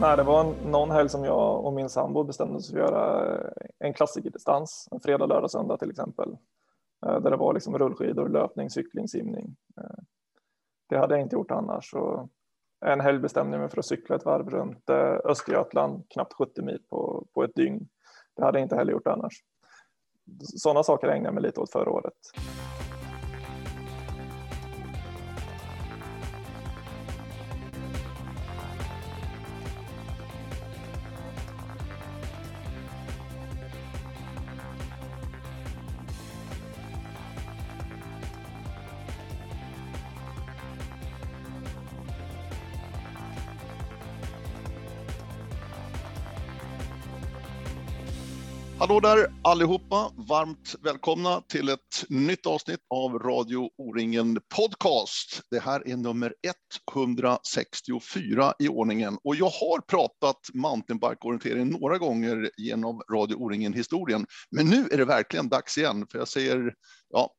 Nej, det var någon helg som jag och min sambo bestämde oss för att göra eh, en klassikerdistans, en fredag, lördag, söndag till exempel. Eh, där det var liksom rullskidor, löpning, cykling, simning. Eh, det hade jag inte gjort annars. Så en helg bestämde jag mig för att cykla ett varv runt Östergötland, knappt 70 mil på, på ett dygn. Det hade jag inte heller gjort annars. Sådana saker ägnade jag mig lite åt förra året. Hallå där allihopa! Varmt välkomna till ett nytt avsnitt av Radio O-ringen Podcast. Det här är nummer 164 i ordningen och jag har pratat mountainbike-orientering några gånger genom Radio O-ringen historien. Men nu är det verkligen dags igen, för jag säger, ja,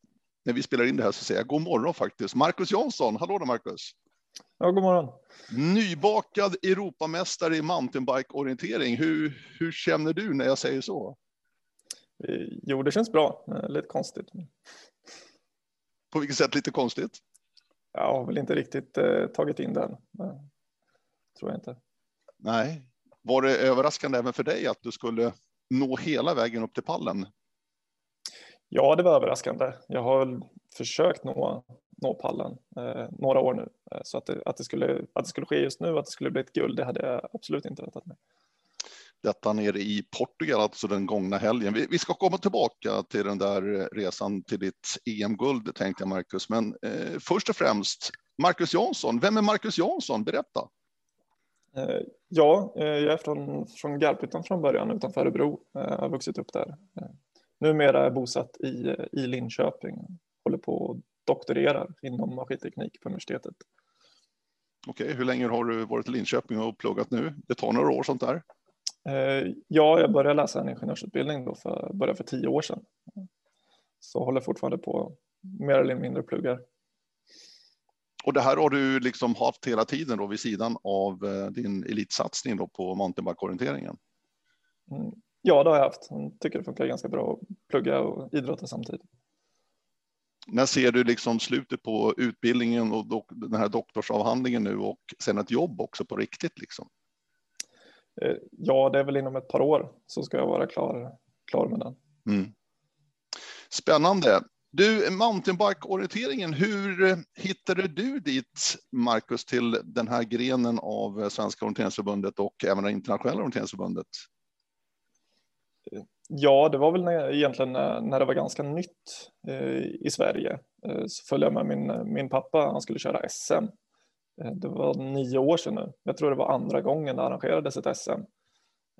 när vi spelar in det här så säger jag god morgon faktiskt. Marcus Jansson, hallå där Marcus! Ja, god morgon. Nybakad Europamästare i mountainbike-orientering. Hur, hur känner du när jag säger så? Eh, jo, det känns bra. Eh, lite konstigt. På vilket sätt lite konstigt? Jag har väl inte riktigt eh, tagit in den. Tror jag inte. Nej. Var det överraskande även för dig att du skulle nå hela vägen upp till pallen? Ja, det var överraskande. Jag har försökt nå, nå pallen eh, några år nu. Så att det, att, det skulle, att det skulle ske just nu, att det skulle bli ett guld, det hade jag absolut inte väntat mig detta nere i Portugal, alltså den gångna helgen. Vi, vi, ska komma tillbaka till den där resan till ditt EM-guld, tänkte jag Marcus. Men eh, först och främst, Marcus Jansson. Vem är Marcus Jansson? Berätta. Eh, ja, eh, jag är från, från Garphyttan från början, utanför Örebro. Eh, jag har vuxit upp där. Numera är jag bosatt i, i Linköping. Håller på och doktorerar inom maskinteknik på universitetet. Okej, hur länge har du varit i Linköping och pluggat nu? Det tar några år sånt där. Eh, ja, jag började läsa en ingenjörsutbildning då för, började för tio år sedan. Så håller fortfarande på mer eller mindre pluggar. Och det här har du liksom haft hela tiden då vid sidan av eh, din elitsatsning då på mountainbike-orienteringen? Mm. Ja, det har jag haft. Jag tycker det funkar ganska bra att plugga och idrotta samtidigt. När ser du liksom slutet på utbildningen och den här doktorsavhandlingen nu och sen ett jobb också på riktigt liksom? Eh, ja, det är väl inom ett par år så ska jag vara klar, klar med den. Mm. Spännande. Du, mountainbike-orienteringen, hur hittade du dit, Marcus, till den här grenen av Svenska orienteringsförbundet och även det internationella orienteringsförbundet? Ja, det var väl när, egentligen när det var ganska nytt eh, i Sverige. Eh, så följde jag med min, min pappa, han skulle köra SM Eh, Eh, det var nio år sedan nu. Jag tror det var andra gången det arrangerades ett SM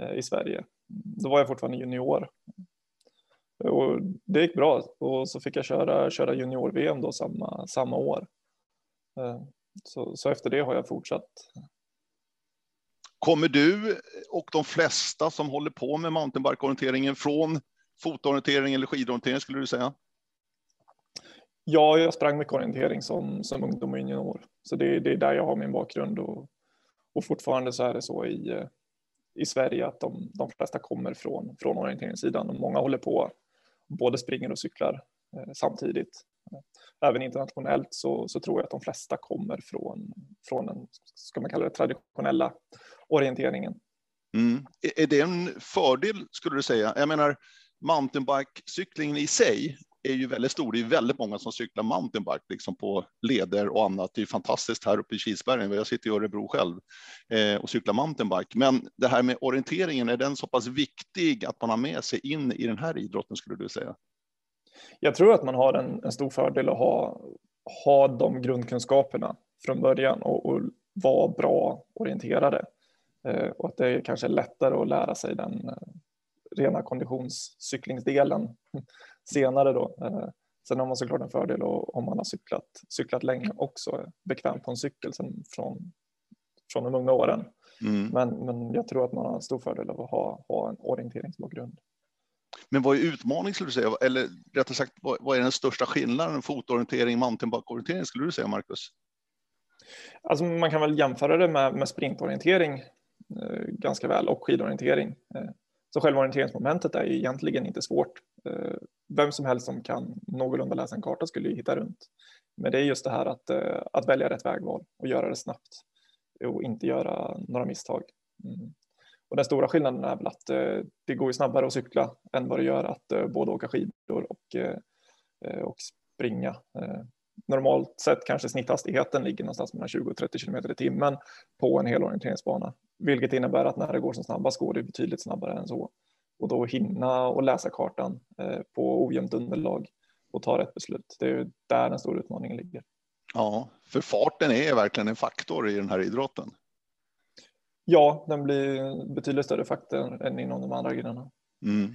eh, i Sverige. Då var jag fortfarande junior. Och det gick bra och så fick jag köra, köra junior-VM då samma, samma år. Eh, så, så efter det har jag fortsatt. Kommer du och de flesta som håller på med mountainbike-orienteringen från fotorientering eller skidorientering skulle du säga? Ja, jag sprang mycket orientering som, som ungdom och junior. Så det, det är där jag har min bakgrund och, och fortfarande så är det så i, eh, i Sverige att de, de flesta kommer från, från orienteringssidan och många håller på både springer och cyklar eh, samtidigt. Även internationellt så, så tror jag att de flesta kommer från, från den, ska man kalla det, traditionella orienteringen. Mm. Är det en fördel skulle du säga? Jag menar, mountainbike-cyklingen i sig är ju väldigt stor. Det är väldigt många som cyklar mountainbike liksom på leder och annat. Det är fantastiskt här uppe i Kilsbergen. Jag sitter i Örebro själv eh, och cyklar mountainbike. Men det här med orienteringen, är den så pass viktig att man har med sig in i den här idrotten skulle du säga? Jag tror att man har en, en stor fördel att ha, ha de grundkunskaperna från början och, och vara bra orienterade. Eh, och att det är kanske är lättare att lära sig den eh, rena konditionscyklingsdelen senare då. Eh, sen har man såklart en fördel om man har cyklat, cyklat länge också, bekvämt på en cykel sen från, från de unga åren. Mm. Men, men jag tror att man har en stor fördel av att ha, ha en orienteringsbakgrund. Men vad är utmaning skulle du säga? Eller rättare sagt, vad, vad är den största skillnaden fotorientering, mountainbike-orientering skulle du säga, Marcus? Alltså man kan väl jämföra det med, med sprintorientering ganska väl och skidorientering. Så själva orienteringsmomentet är ju egentligen inte svårt. Eh, vem som helst som kan någorlunda läsa en karta skulle ju hitta runt. Men det är just det här att, eh, att välja rätt vägval och göra det snabbt och inte göra några misstag. Mm. Och den stora skillnaden är väl att eh, det går ju snabbare att cykla än vad det gör att både åka skidor och, och springa normalt sett kanske snitthastigheten ligger någonstans mellan 20 och 30 km i timmen på en hel orienteringsbana, vilket innebär att när det går som snabbast går det betydligt snabbare än så. Och då hinna och läsa kartan eh, på ojämnt underlag och ta rätt beslut. Det är där den stora utmaningen ligger. Ja, för farten är verkligen en faktor i den här idrotten. Ja, den blir betydligt större faktor än inom de andra grenarna. Mm.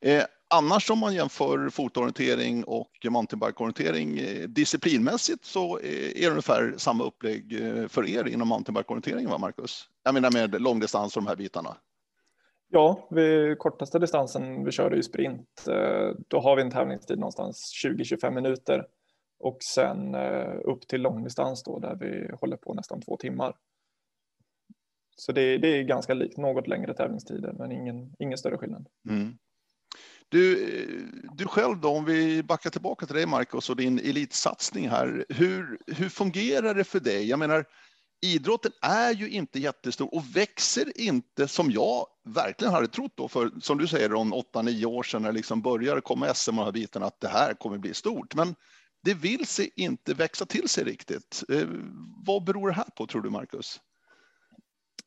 Eh, annars om man jämför fotorientering och mountainbikeorientering eh, disciplinmässigt så är det ungefär samma upplägg eh, för er inom mountainbikeorienteringen, va Marcus? Jag menar med långdistans och de här bitarna. Ja, vid kortaste distansen, vi körde ju sprint, eh, då har vi en tävlingstid någonstans 20-25 minuter och sen eh, upp till långdistans då där vi håller på nästan två timmar. Så det, det är ganska likt, något längre tävlingstider men ingen, ingen större skillnad. Mm. Du, eh, du själv då, om vi backar tillbaka till dig Marcus och din elitsatsning här. Hur, hur fungerar det för dig? Jag menar, idrotten är ju inte jättestor och växer inte som jag verkligen hade trott då för som du säger om 8-9 år sedan när det liksom började komma SM och den här biten, att det här kommer bli stort. Men det vill sig inte växa till sig riktigt. Eh, vad beror det här på tror du Marcus?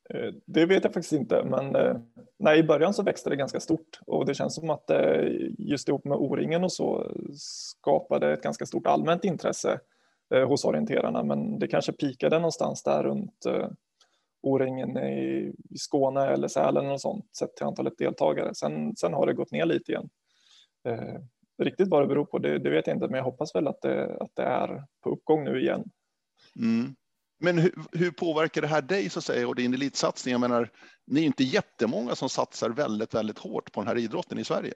Eh, det vet jag faktiskt inte, men eh, nej, i början så växte det ganska stort och det känns som att eh, just ihop med O-ringen och så skapade ett ganska stort allmänt intresse Eh, hos orienterarna, men det kanske pikade någonstans där runt eh, O-ringen i Skåne eller Sälen eller sånt sett till antalet deltagare. Sen, sen har det gått ner lite igen. Eh, riktigt vad det beror på, det, det, vet jag inte, men jag hoppas väl att det, att det är på uppgång nu igen. Mm. Men hur, hur, påverkar det här dig så att säga och din elitsatsning? Jag menar, ni är inte jättemånga som satsar väldigt, väldigt hårt på den här idrotten i Sverige.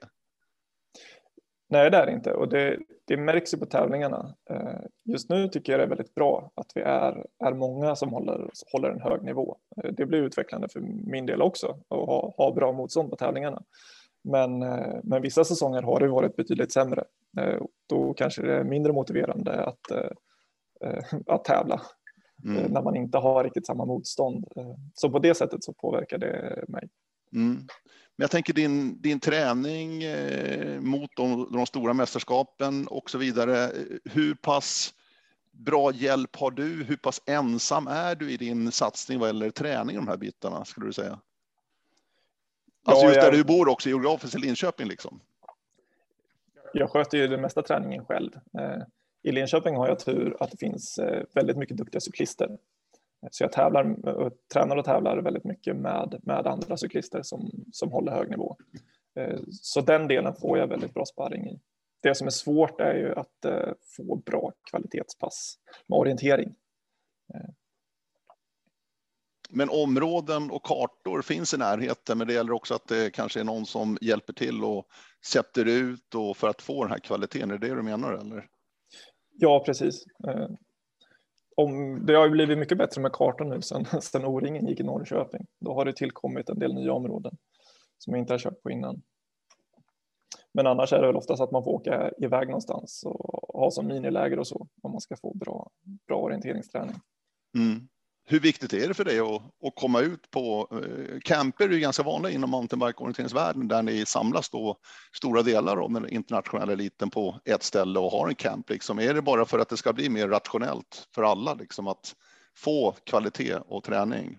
Nej, det är det inte och det, det märks ju på tävlingarna. Eh, just nu tycker jag det är väldigt bra att vi är, är många som håller, håller en hög nivå. Eh, det blir utvecklande för min del också att ha, ha bra motstånd på tävlingarna. Men, eh, men vissa säsonger har det varit betydligt sämre. Då kanske det är mindre motiverande att, att tävla mm. När man inte har riktigt samma motstånd. Så på det sättet så påverkar det mig. Mm. Men jag tänker din, din träning eh, mot de, de, stora mästerskapen och så vidare. Hur pass bra hjälp har du? Hur pass ensam är du i din satsning vad gäller träning, de här bitarna skulle du säga? Alltså just där du bor också geografiskt i Linköping liksom. Jag sköter ju den mesta träningen själv. I Linköping har jag tur att det finns eh, väldigt mycket duktiga cyklister. Så jag tävlar, och tränar och tävlar väldigt mycket med, med andra cyklister som, som håller hög nivå. Eh, så den delen får jag väldigt bra sparring i. Det som är svårt är ju att eh, få bra kvalitetspass med orientering. Men områden och kartor finns i närheten, men det gäller också att det kanske är någon som hjälper till och sätter ut och för att få den här kvaliteten. Är det det du menar eller? Ja, precis. Om, det har ju blivit mycket bättre med kartan nu sen, sen O-ringen gick i Norrköping. Då har det tillkommit en del nya områden som jag inte har kört på innan. Men annars är det väl oftast att man får åka iväg någonstans och ha som miniläger och så om man ska få bra, bra orienteringsträning. Mm. Hur viktigt är det för dig att, att komma ut på eh, camper? är ju ganska vanliga inom mountainbike-orienteringsvärlden där ni samlas då stora delar av den internationella eliten på ett ställe och har en camp. Liksom. Är det bara för att det ska bli mer rationellt för alla liksom, att få kvalitet och träning?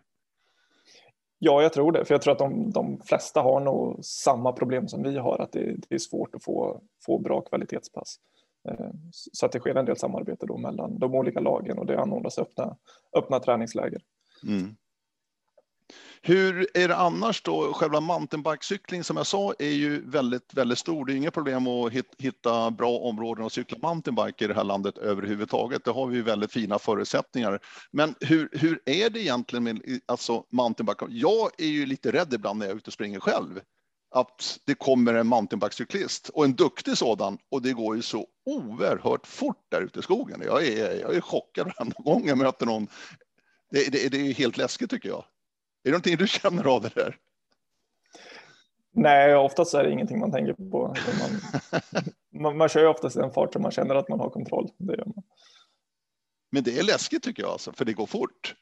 Ja, jag tror det, för jag tror att de, de flesta har nog samma problem som vi har, att det, det är svårt att få, få bra kvalitetspass. Eh, så att det sker en del samarbete då mellan de olika lagen och det anordnas öppna, öppna träningsläger. Mm. Hur är det annars då? Själva mountainbikecykling som jag sa är ju väldigt, väldigt stor. Det är inga problem att hitta bra områden att cykla mountainbike i det här landet överhuvudtaget. Det har vi ju väldigt fina förutsättningar. Men hur, hur är det egentligen med alltså mountainbike? Jag är ju lite rädd ibland när jag är ute och springer själv att det kommer en mountainbikecyklist och en duktig sådan och det går ju så oerhört fort där ute i skogen. Jag är, jag är chockad varenda gång jag möter någon. Det, det, det är helt läskigt tycker jag. det någonting du känner av det där? Nej, oftast är det ingenting man tänker på. Man, man, man kör ju oftast i en fart som man känner att man har kontroll. Det gör man. Men det är läskigt tycker jag, alltså, för det går fort.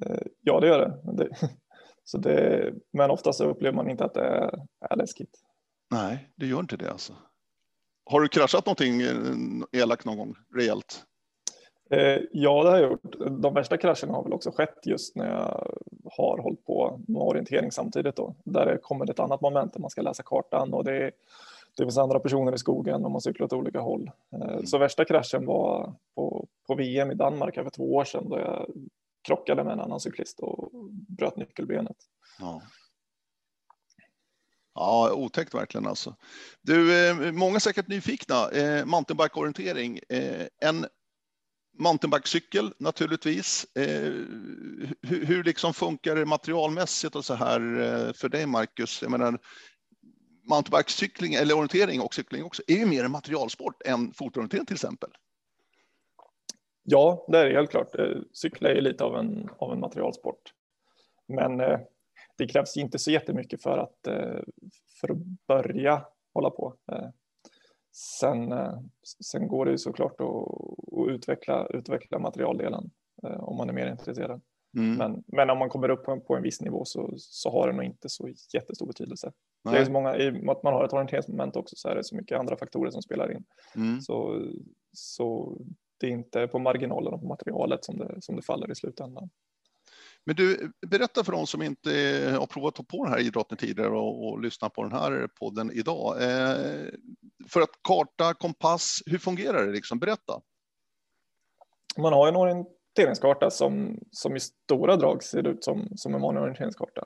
Eh, ja, det gör det. det, så det men oftast upplever man inte att det är, är läskigt. Nej, det gör inte det alltså. Har du kraschat någonting eh, elakt någon gång rejält? Eh, ja, det har jag gjort. De värsta krascherna har väl också skett just när jag har hållit på med orientering samtidigt då, där det kommer ett annat moment där man ska läsa kartan och det, det finns andra personer i skogen och man cyklar åt olika håll. Eh, mm. Så värsta kraschen var på, på VM i Danmark för två år sedan då jag krockade med en annan cyklist och bröt nyckelbenet. Ja. Ja, otäckt verkligen alltså. Du, eh, många är säkert nyfikna. Eh, mountainbike-orientering. Eh, en mountainbikecykel naturligtvis. Eh, hur, hur liksom funkar det materialmässigt och så här eh, för dig, Marcus? Jag menar, mountainbikecykling eller orientering och cykling också är ju mer en materialsport än fotorientering till exempel. Ja, det är helt klart. Eh, cykla är lite av en, av en materialsport. Men eh, det krävs inte så jättemycket för att, eh, för att börja hålla på. Eh, sen, eh, sen går det ju såklart att, att utveckla, utveckla materialdelen eh, om man är mer intresserad. Mm. Men, men om man kommer upp på en, på en viss nivå så, så har det nog inte så jättestor betydelse. Nej. Det är så många, I och med att man har ett orienteringsmoment också så är det så mycket andra faktorer som spelar in. Mm. Så, så det är inte på marginalen och på materialet som det, som det faller i slutändan. Men du, berätta för de som inte har provat att på den här idrotten tidigare och, och lyssna på den här podden idag. Eh, för att karta, kompass, hur fungerar det? Liksom? Berätta. Man har en orienteringskarta som, som i stora drag ser ut som, som en vanlig orienteringskarta.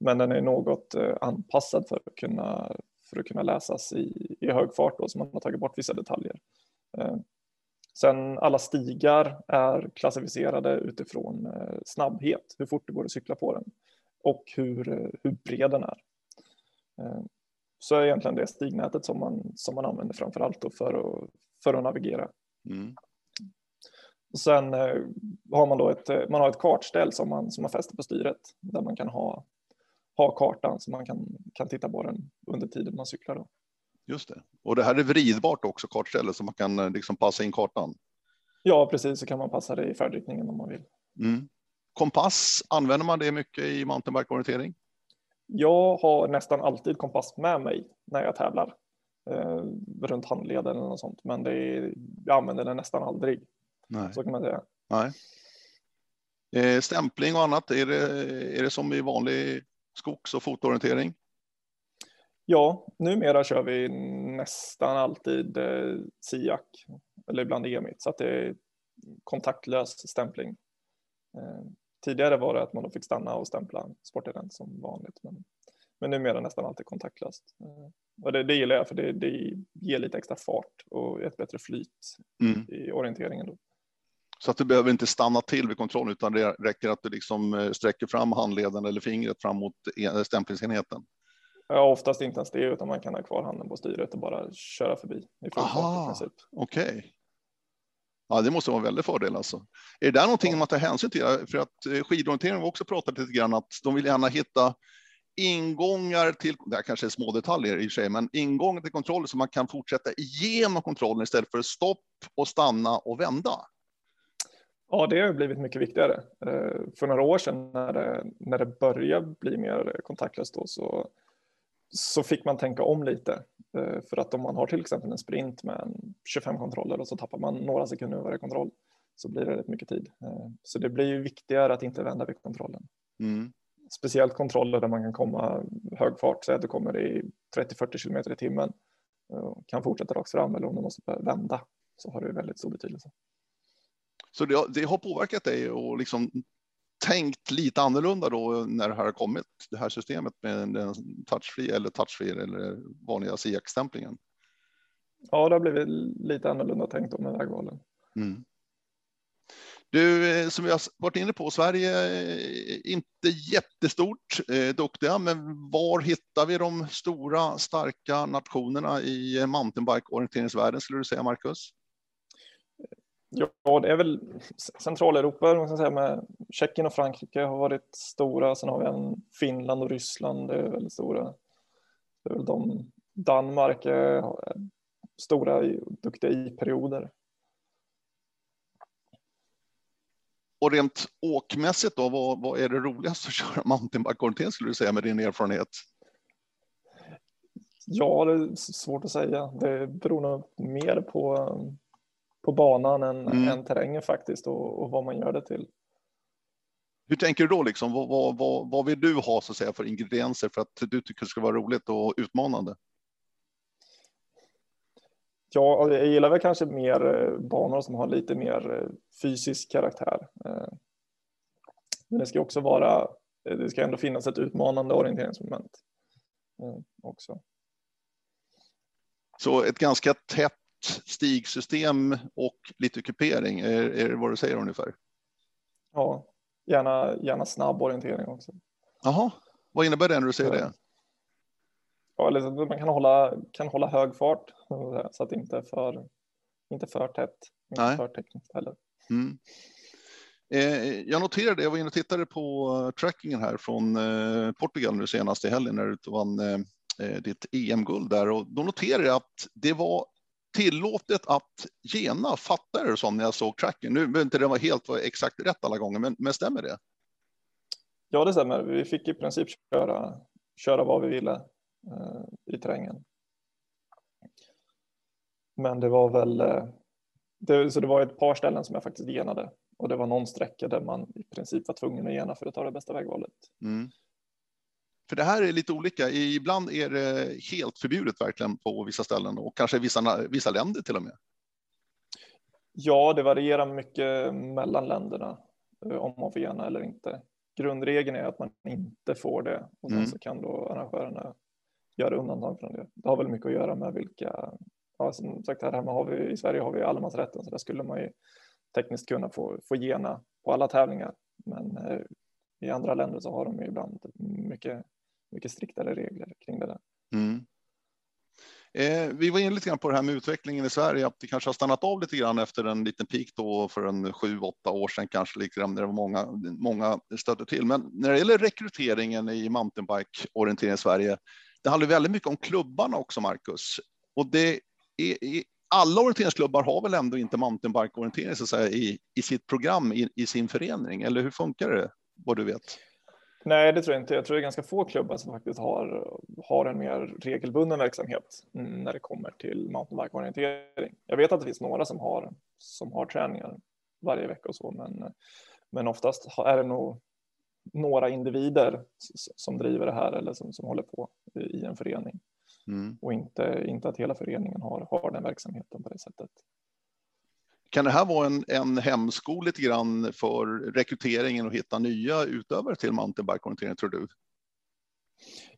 Men den är något eh, anpassad för att kunna, för att kunna läsas i, i hög fart, då, så man har tagit bort vissa detaljer. Sen alla stigar är klassificerade utifrån eh, snabbhet, hur fort det går att cykla på den och hur, eh, hur bred den är. Eh, så är egentligen det stignätet som man, som man använder framför allt för att, för att navigera. Mm. Sen har man då ett, man har ett kartställ som man, som man fäster på styret där man kan ha, ha kartan så man kan, kan titta på den under tiden man cyklar. Då. Just det. Och det här är vridbart också, kartstället, så man kan eh, liksom passa in kartan. Ja, precis, så kan man passa det i färdriktningen om man vill. Mm. Kompass, använder man det mycket i mountainbike-orientering? Jag har nästan alltid kompass med mig när jag tävlar. Eh, runt handleden eller något sånt, men det är, jag använder den nästan aldrig. Nej. Så kan man säga. Nej. Eh, stämpling och annat, är det, är det som i vanlig skogs och fotorientering? Ja, numera kör vi nästan alltid eh, SIAC eller ibland EMIT så att det är kontaktlös stämpling. Eh, tidigare var det att man fick stanna och stämpla sportevent som vanligt, men, men numera nästan alltid kontaktlöst. Eh, och det, det gillar jag för det, det ger lite extra fart och ett bättre flyt mm. i orienteringen. Då. Så att du behöver inte stanna till vid kontroll utan det räcker att du liksom eh, sträcker fram handleden eller fingret fram mot stämplingsenheten. Ja, oftast inte ens det, utan man kan ha kvar handen på styret och bara köra förbi i full fart i Okej. Okay. Ja, det måste vara en väldig fördel alltså. Är det där någonting man tar hänsyn till? För att eh, skidorientering har också pratat lite grann att de vill gärna hitta ingångar till, det här kanske är små detaljer i och för sig, men ingångar till kontroll så man kan fortsätta igenom kontrollen istället för stopp och stanna och vända. Ja, det har blivit mycket viktigare. Eh, för några år sedan när det, när det började bli mer kontaktlöst då, så så fick man tänka om lite. Eh, för att om man har till exempel en sprint med 25 kontroller och så tappar man några sekunder i varje kontroll så blir det rätt mycket tid. Eh, så det blir ju viktigare att inte vända vid kontrollen. Mm. Speciellt kontroller där man kan komma hög fart, säg att du kommer i 30-40 km i timmen och kan fortsätta rakt fram eller om du måste vända så har det väldigt stor betydelse. Så det, det har påverkat dig och liksom tänkt lite annorlunda då när det här har kommit, det här systemet med den touchfree eller touchfree eller vanliga SIAC-stämplingen? Ja, det har blivit lite annorlunda tänkt om med vägvalen. Mm. Du, eh, som vi har varit inne på, Sverige är inte jättestort, eh, duktiga, men var hittar vi de stora, starka nationerna i mountainbike-orienteringsvärlden skulle du säga, Marcus? Ja, det är väl Centraleuropa, man ska säga, med Tjeckien och Frankrike har varit stora. Sen har vi en Finland och Ryssland, det är väldigt stora. Det är väl de. Danmark är stora, duktiga i perioder. Och rent åkmässigt då, vad, vad är det roligast att köra mountainbike skulle du säga med din erfarenhet? Ja, det är svårt att säga. Det beror nog mer på, på banan än, mm. än terrängen faktiskt och, och, vad man gör det till. Hur tänker du då? Liksom? Vad, vad, vad, vad vill du ha så att säga, för ingredienser för att du tycker det ska vara roligt och utmanande? Ja, jag gillar väl kanske mer eh, banor som har lite mer eh, fysisk karaktär. Eh, men det ska också vara, det ska ändå finnas ett utmanande orienteringsmoment också. Så ett ganska tätt stigsystem och lite kupering, är, är det vad du säger ungefär? Ja, gärna, gärna snabb orientering också. Jaha, vad innebär det när du säger ja. det? Ja, eller man kan hålla, kan hålla hög fart så att det inte är för, inte för tätt, inte Nej. för tekniskt heller. Mm. Eh, jag noterade, jag var inne och tittade på trackingen här från eh, Portugal nu senast i helgen när du vann eh, eh, ditt EM-guld där och då noterade jag att det var tillåtet att gena, fattar du som när jag såg tracken? Nu behöver inte det vara helt var exakt rätt alla gånger, men, men stämmer det? Ja, det stämmer. Vi fick i princip köra, köra vad vi ville eh, i terrängen. Men det var väl, eh, det, så det var ett par ställen som jag faktiskt genade och det var någon sträcka där man i princip var tvungen att gena för att ta det bästa vägvalet. Mm. För det här är lite olika. Ibland är det helt förbjudet verkligen på vissa ställen och kanske vissa, vissa länder till och med. Ja, det varierar mycket mellan länderna eh, om man får gena eller inte. Grundregeln är att man inte får det och sen mm. så kan då arrangörerna göra undantag från det. Det har väl mycket att göra med vilka, ja, som sagt här hemma har vi i Sverige har vi allemansrätten så där skulle man ju tekniskt kunna få, få gena på alla tävlingar. Men eh, i andra länder så har de ibland mycket mycket striktare regler kring det där. Mm. Eh, vi var inne lite grann på det här med utvecklingen i Sverige, att det kanske har stannat av lite grann efter en liten peak då för en sju, åtta år sedan kanske, liksom, när det var många, många stötte till. Men när det gäller rekryteringen i mountainbike-orientering i Sverige, det handlar väldigt mycket om klubbarna också, Marcus. Och det är, är alla orienteringsklubbar har väl ändå inte mountainbike-orientering så att säga, i, i sitt program, i, i sin förening, eller hur funkar det, vad du vet? Nej, det tror jag inte. Jag tror det är ganska få klubbar som faktiskt har, har en mer regelbunden verksamhet när det kommer till mountainbike-orientering. Jag vet att det finns några som har, som har träningar varje vecka och så, men, men oftast är det nog några individer som driver det här eller som, som håller på i en förening. Mm. Och inte, inte att hela föreningen har, har den verksamheten på det sättet. Kan det här vara en, en hämsko lite grann för rekryteringen och hitta nya utövare till mountainbike-orientering tror du?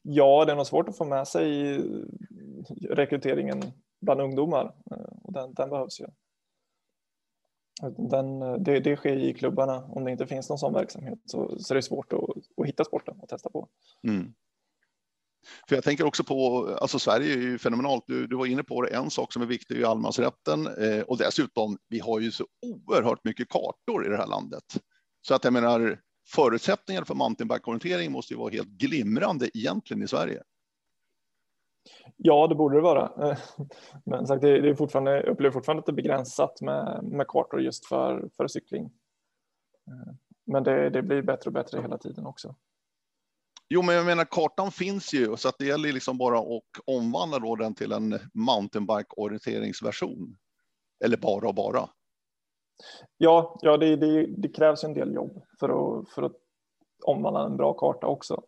Ja, det är nog svårt att få med sig rekryteringen bland ungdomar och den, den behövs ju. Den, det, det, sker i klubbarna. Om det inte finns någon sån verksamhet så, så är det svårt att, att hitta sporten och testa på. Mm. För jag tänker också på, alltså Sverige är ju fenomenalt. Du, du var inne på det, en sak som är viktig är ju allemansrätten eh, och dessutom, vi har ju så oerhört mycket kartor i det här landet. Så att jag menar, förutsättningarna för mountainbike-orientering måste ju vara helt glimrande egentligen i Sverige. Ja, det borde det vara. Eh, men sagt, det är fortfarande, jag upplever fortfarande att det är begränsat med, med kartor just för, för cykling. Eh, men det, det blir bättre och bättre hela tiden också. Jo, men jag menar kartan finns ju så att det gäller liksom bara att omvandla då den till en mountainbike orienteringsversion. Eller bara och bara. Ja, ja det, det, det, krävs en del jobb för att, för att omvandla en bra karta också.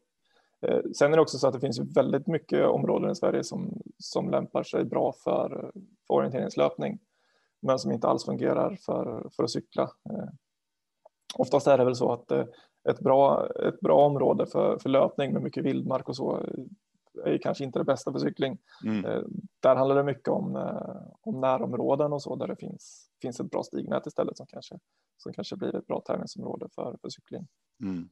Eh, sen är det också så att det finns väldigt mycket områden i Sverige som, som lämpar sig bra för, för orienteringslöpning, men som inte alls fungerar för, för att cykla. Eh, oftast är det väl så att eh, ett bra, ett bra område för, för löpning med mycket vildmark och så är kanske inte det bästa för cykling. Mm. Eh, där handlar det mycket om, eh, om närområden och så där det finns, finns ett bra stignät istället som kanske, som kanske blir ett bra tävlingsområde för, för cykling. Mm.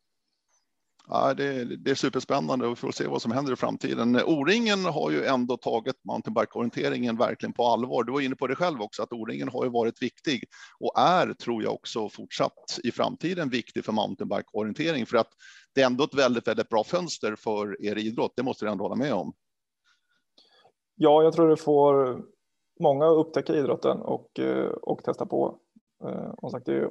Ja, det, det, är superspännande och vi får se vad som händer i framtiden. O-ringen har ju ändå tagit mountainbike-orienteringen verkligen på allvar. Du var inne på det själv också, att O-ringen har ju varit viktig och är, tror jag också, fortsatt i framtiden viktig för mountainbike-orientering för att det är ändå ett väldigt, väldigt bra fönster för er idrott. Det måste du ändå hålla med om. Ja, jag tror det får många att upptäcka idrotten och, eh, och testa på. Och som sagt, det är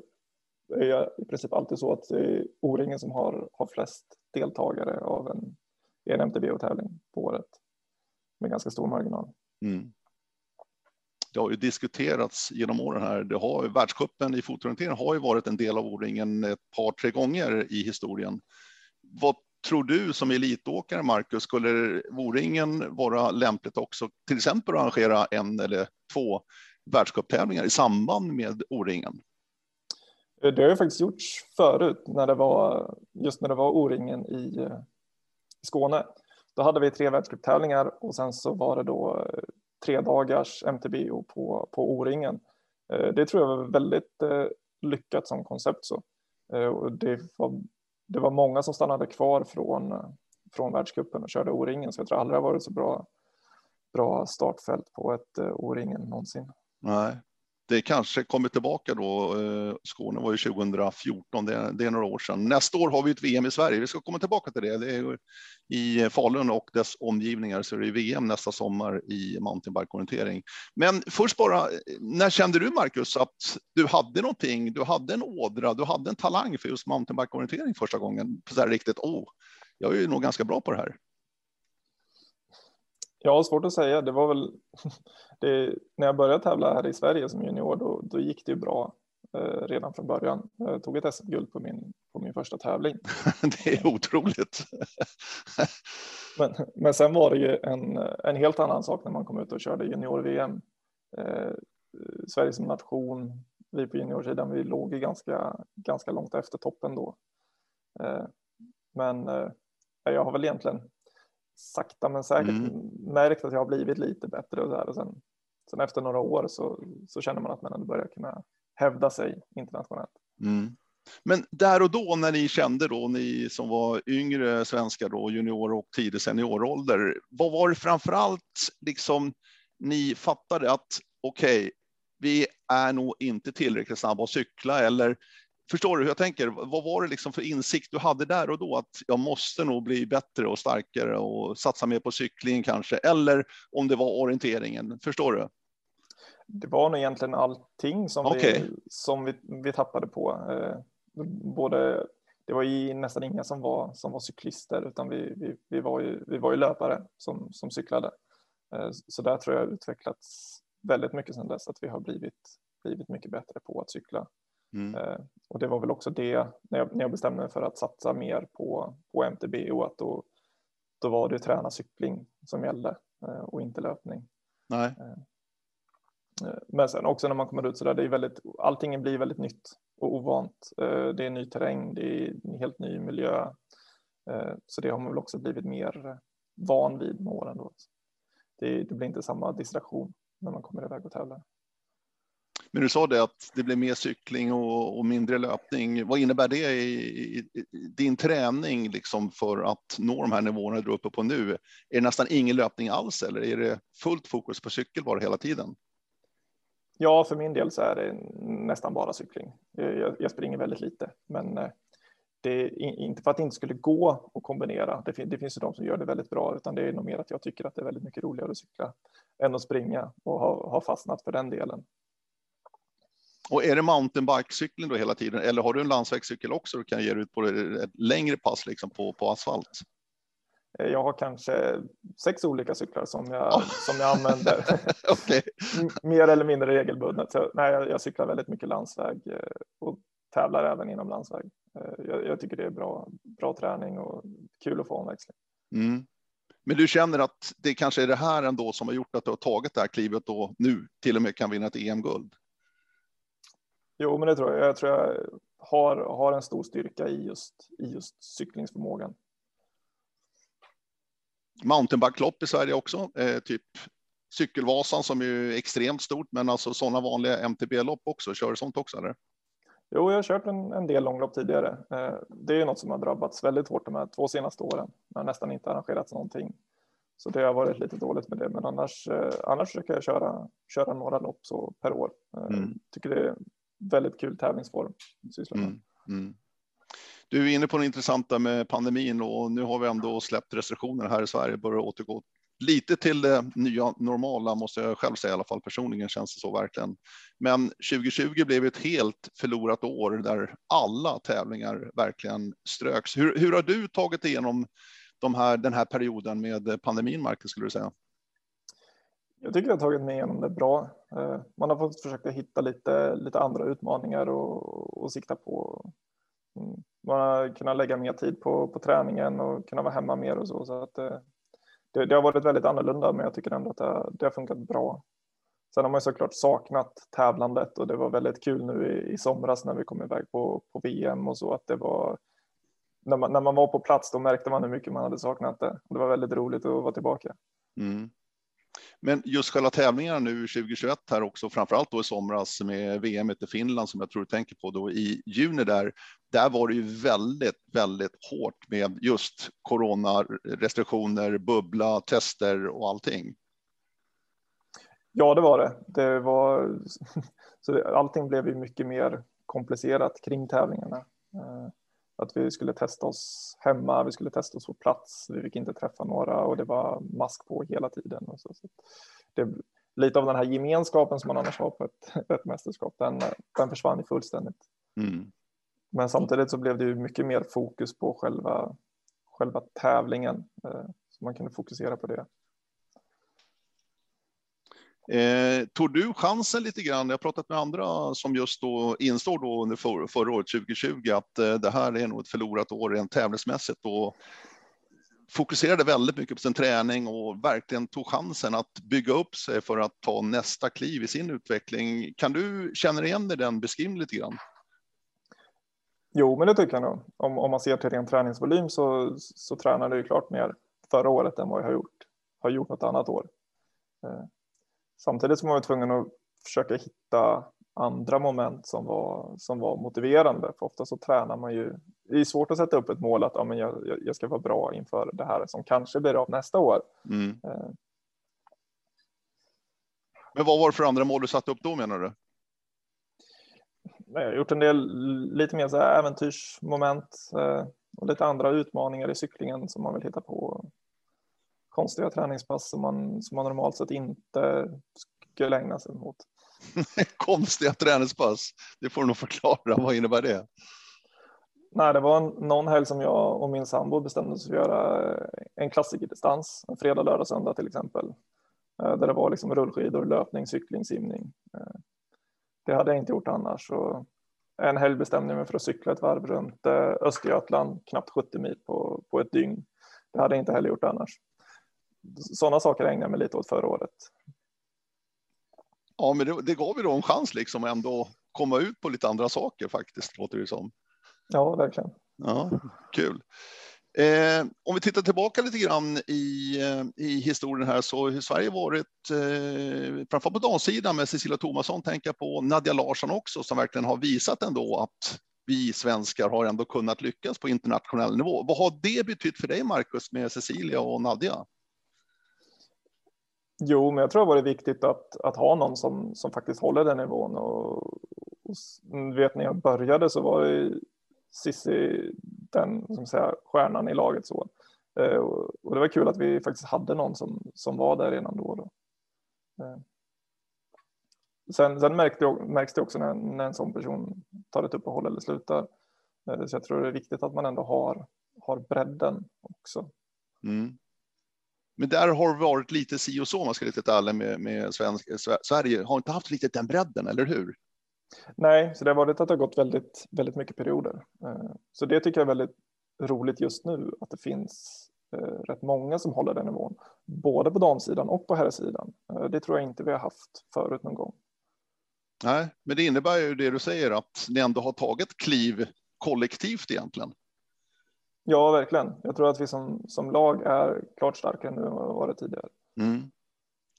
är i princip alltid så att det är O-ringen som har, har flest deltagare av en, en MTBO-tävling på året med ganska stor marginal. Mm. Det har ju diskuterats genom åren här. Det har världscupen i fotorientering har ju varit en del av O-ringen ett par, tre gånger i historien. Vad tror du som elitåkare, Marcus, skulle O-ringen vara lämpligt också, till exempel att arrangera en eller två världscuptävlingar i samband med O-ringen? Det har ju faktiskt gjorts förut när det var just när det var O-ringen i, i Skåne. Då hade vi tre världscuptävlingar och sen så var det då eh, tre dagars MTBO på, på O-ringen. Eh, det tror jag var väldigt eh, lyckat som koncept. Så. Det var, det var många som stannade kvar från, från världscupen och körde O-ringen så jag tror aldrig det har varit så bra, bra startfält på ett O-ringen någonsin. Nej, det kanske kommer tillbaka då. Eh, Skåne var ju 2014, det är, det är några år sedan. Nästa år har vi ett VM i Sverige. Vi ska komma tillbaka till det. det är I Falun och dess omgivningar så är det VM nästa sommar i mountainbike-orientering. Men först bara, eh, när kände du Marcus att du hade någonting? Du hade en ådra, du hade en talang för just mountainbike-orientering första gången? Så här riktigt, oh, jag är ju nog ganska bra på det här. Ja, svårt att säga. Det var väl det, när jag började tävla här i Sverige som junior, då, då gick det ju bra eh, redan från början. Jag tog ett SM-guld på min, på min första tävling. det är otroligt. men, men sen var det ju en, en helt annan sak när man kom ut och körde junior-VM. Eh, Sverige som nation, vi på juniorsidan, vi låg ju ganska, ganska långt efter toppen då. Eh, men eh, jag har väl egentligen sakta men säkert mm. märkt att jag har blivit lite bättre och, där. och sen, sen efter några år så, så känner man att man ändå börjar kunna hävda sig internationellt. Mm. Men där och då när ni kände då, ni som var yngre svenskar då, junior och tidig seniorålder, vad var det framför allt liksom ni fattade att okej, okay, vi är nog inte tillräckligt snabba att cykla eller Förstår du hur jag tänker? Vad var det liksom för insikt du hade där och då? Att jag måste nog bli bättre och starkare och satsa mer på cykling kanske, eller om det var orienteringen. Förstår du? Det var nog egentligen allting som, okay. vi, som vi, vi tappade på. Eh, både, det var ju nästan inga som var, som var cyklister, utan vi, vi, vi, var, ju, vi var ju löpare som, som cyklade. Eh, så där tror jag utvecklats väldigt mycket sedan dess, att vi har blivit, blivit mycket bättre på att cykla. Mm. Eh, och det var väl också det när jag, när jag bestämde mig för att satsa mer på, på MTB och att då, då var det träna cykling som gällde eh, och inte löpning. Nej. Eh, men sen också när man kommer ut så där, det är väldigt, allting blir väldigt nytt och ovant. Det är ny terräng, det är en helt ny miljö. Så det har man väl också blivit mer van vid med åren. Då. Det, det blir inte samma distraktion när man kommer iväg och tävlar. Men du sa det att det blir mer cykling och, och mindre löpning. Vad innebär det i, i, i, din träning liksom för att nå de här nivåerna du är uppe på nu? Är det nästan ingen löpning alls eller är det fullt fokus på cykel bara hela tiden? Ja, för min del så är det nästan bara cykling. Jag, jag springer väldigt lite, men eh, det är inte för att det inte skulle gå att kombinera. Det, fin det finns ju de som gör det väldigt bra, utan det är nog mer att jag tycker att det är väldigt mycket roligare att cykla än att springa och ha, ha fastnat för den delen. Och är det mountainbike-cykeln då hela tiden eller har du en landsvägscykel också och kan ge ut på ett längre pass liksom på, på asfalt? Eh, jag har kanske sex olika cyklar som jag, oh. som jag använder okay. mer eller mindre regelbundet. Så, nej, jag, jag, cyklar väldigt mycket landsväg eh, och tävlar även inom landsväg. Eh, jag, jag, tycker det är bra, bra träning och kul att få omväxling. Mm. Men du känner att det kanske är det här ändå som har gjort att du har tagit det här klivet och nu till och med kan vinna ett EM-guld? Jo, men det tror jag. Jag tror jag har, har en stor styrka i just, i just cyklingsförmågan. Mountainbike-lopp i Sverige också, eh, typ Cykelvasan som är extremt stort, men alltså sådana vanliga MTB-lopp också. Kör du sånt också eller? Jo, jag har kört en, en del långlopp tidigare. Eh, det är något som har drabbats väldigt hårt de här två senaste åren. Det har nästan inte arrangerats någonting. Så det har varit lite dåligt med det. Men annars, eh, annars försöker jag köra, köra några lopp så per år. Eh, mm. Tycker det är väldigt kul tävlingsform. Mm. Mm. Du är inne på det intressanta med pandemin och nu har vi ändå släppt restriktioner här i Sverige, börjar återgå lite till det nya normala måste jag själv säga i alla fall personligen känns det så verkligen. Men 2020 blev ett helt förlorat år där alla tävlingar verkligen ströks. Hur, hur har du tagit igenom de här, den här perioden med pandemin, Marcus, skulle du säga? Jag tycker jag har tagit mig igenom det bra. Eh, man har fått försöka hitta lite, lite andra utmaningar och, och sikta på. Mm, man har kunnat lägga mer tid på, på träningen och kunna vara hemma mer och så. så att, eh, det, det, har varit väldigt annorlunda, men jag tycker ändå att det, det har funkat bra. Sen har man såklart saknat tävlandet och det var väldigt kul nu i, i somras när vi kom iväg på, på VM och så att det var när man, när man var på plats då märkte man hur mycket man hade saknat det. Det var väldigt roligt att vara tillbaka. Mm. Men just själva tävlingarna nu 2021 här också, framförallt då i somras med VM i Finland som jag tror du tänker på då i juni där. Där var det ju väldigt, väldigt hårt med just coronarestriktioner, bubbla, tester och allting. Ja, det var det. Det var så allting blev ju mycket mer komplicerat kring tävlingarna. Eh, att vi skulle testa oss hemma, vi skulle testa oss på plats, vi fick inte träffa några och det var mask på hela tiden. Och så, så det, lite av den här gemenskapen som man annars har på ett, ett mästerskap, den, den försvann ju fullständigt. Mm. Men samtidigt så blev det ju mycket mer fokus på själva, själva tävlingen, eh, så man kunde fokusera på det. Eh, tog du chansen lite grann? Jag har pratat med andra som just då instår då under för, förra året 2020 att eh, det här är nog ett förlorat år rent tävlingsmässigt och fokuserade väldigt mycket på sin träning och verkligen tog chansen att bygga upp sig för att ta nästa kliv i sin utveckling. Kan du känna igen dig den beskrivningen lite grann? Jo, men det tycker jag nog. Om, om man ser till ren träningsvolym så, så tränade jag klart mer förra året än vad jag har gjort, har gjort något annat år. Eh, Samtidigt som man var tvungen att försöka hitta andra moment som var, som var motiverande. För ofta så tränar man ju, det är svårt att sätta upp ett mål att ja, men jag, jag ska vara bra inför det här som kanske blir av nästa år. Mm. Eh. Men vad var det för andra mål du satte upp då menar du? Jag har gjort en del lite mer så äventyrsmoment eh, och lite andra utmaningar i cyklingen som man vill hitta på konstiga träningspass som man, som man normalt sett inte skulle ägna sig åt. konstiga träningspass, det får du nog förklara. Vad innebär det? Nej, det var någon helg som jag och min sambo bestämde oss för att göra en klassikerdistans, en fredag, lördag, söndag till exempel. Eh, där det var liksom rullskidor, löpning, cykling, simning. Eh, det hade jag inte gjort annars. Så en helg bestämde jag mig för att cykla ett varv runt eh, Östergötland, knappt 70 mil på, på ett dygn. Det hade jag inte heller gjort annars sådana saker ägnade jag mig lite åt förra året. Ja, men det, det gav ju då en chans liksom att ändå komma ut på lite andra saker faktiskt, låter det som. Ja, verkligen. Ja, kul. Eh, om vi tittar tillbaka lite grann i, eh, i historien här så har Sverige varit, eh, framförallt på damsidan med Cecilia Thomasson, tänka på Nadja Larsson också, som verkligen har visat ändå att vi svenskar har ändå kunnat lyckas på internationell nivå. Vad har det betytt för dig, Marcus, med Cecilia och Nadja? Jo, men jag tror det var viktigt att, att ha någon som, som faktiskt håller den nivån. Och, och vet, när jag började så var det Sissi den som säga, stjärnan i laget. Så. Eh, och, och, det var kul att vi faktiskt hade någon som, som var där redan då. då. Eh. Sen, sen märkte, märks det också när, när en sån person tar ett uppehåll eller slutar. Eh, så jag tror det är viktigt att man ändå har, har bredden också. Mm. Men där har det varit lite si och så, om man ska riktigt ärlig med, med svensk, Sverige. Har inte haft riktigt den bredden, eller hur? Nej, så det har varit att det har gått väldigt, väldigt mycket perioder. Eh, så det tycker jag är väldigt roligt just nu, att det finns eh, rätt många som håller den nivån, både på damsidan och på herrsidan. Eh, det tror jag inte vi har haft förut någon gång. Nej, men det innebär ju det du säger, att ni ändå har tagit kliv kollektivt egentligen. Ja, verkligen. Jag tror att vi som, som lag är klart starkare nu än vad vi varit tidigare. Mm.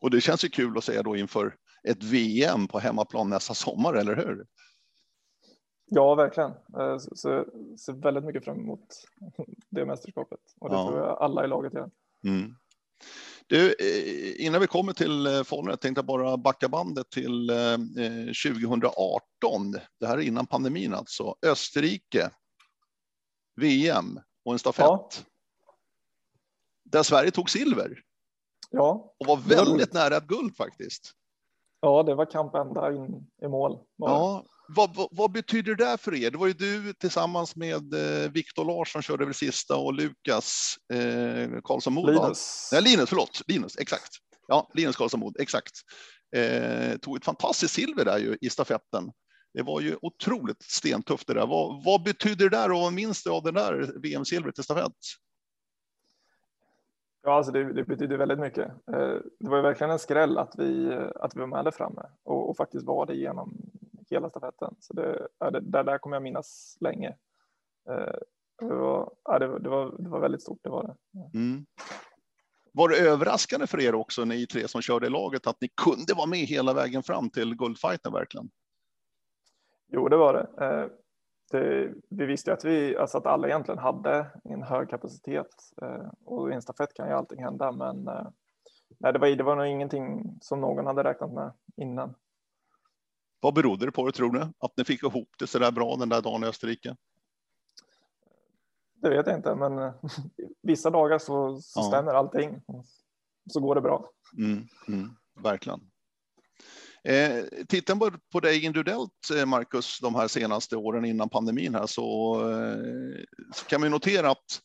Och det känns ju kul att säga då inför ett VM på hemmaplan nästa sommar, eller hur? Ja, verkligen. Eh, så, så, ser väldigt mycket fram emot det mästerskapet och det ja. tror jag alla i laget gör. Mm. Du, eh, innan vi kommer till eh, Follner, tänkte jag bara backa bandet till 2018. Det här är innan pandemin alltså. Österrike, VM och en stafett. Ja. Där Sverige tog silver. Ja. Och var väldigt nära ett guld faktiskt. Ja, det var kamp ända in i mål. Ja, vad, vad, vad, betyder det för er? Det var ju du tillsammans med eh, Viktor Larsson körde väl sista och Lukas eh, Karlsson Mod. Linus. Nej, Linus, förlåt. Linus, exakt. Ja, Linus Karlsson Mod, exakt. Eh, tog ett fantastiskt silver där ju i stafetten. Det var ju otroligt stentufft det där. Vad, vad betyder det där och vad minns du av det där VM-silvret i stafett? Ja, alltså det, det, betyder väldigt mycket. Eh, det var ju verkligen en skräll att vi, att vi var med där framme och, och faktiskt var det genom hela stafetten. Så det, det, där, där kommer jag minnas länge. Eh, det var, det, det, var, det var väldigt stort, det var det. Mm. Var det överraskande för er också, ni tre som körde i laget, att ni kunde vara med hela vägen fram till guldfighten verkligen? Jo, det var det. Eh, det, vi visste att vi, alltså att alla egentligen hade en hög kapacitet eh, och i en stafett kan ju allting hända, men nej, det var, det var nog ingenting som någon hade räknat med innan. Vad berodde det på det tror du? Att ni fick ihop det så där bra den där dagen i Österrike? Det vet jag inte, men eh, vissa dagar så, så ja. stämmer allting. Så går det bra. Mm, mm, verkligen. Eh, tittar man på dig individuellt, eh, Marcus, de här senaste åren innan pandemin här så, eh, så kan man notera att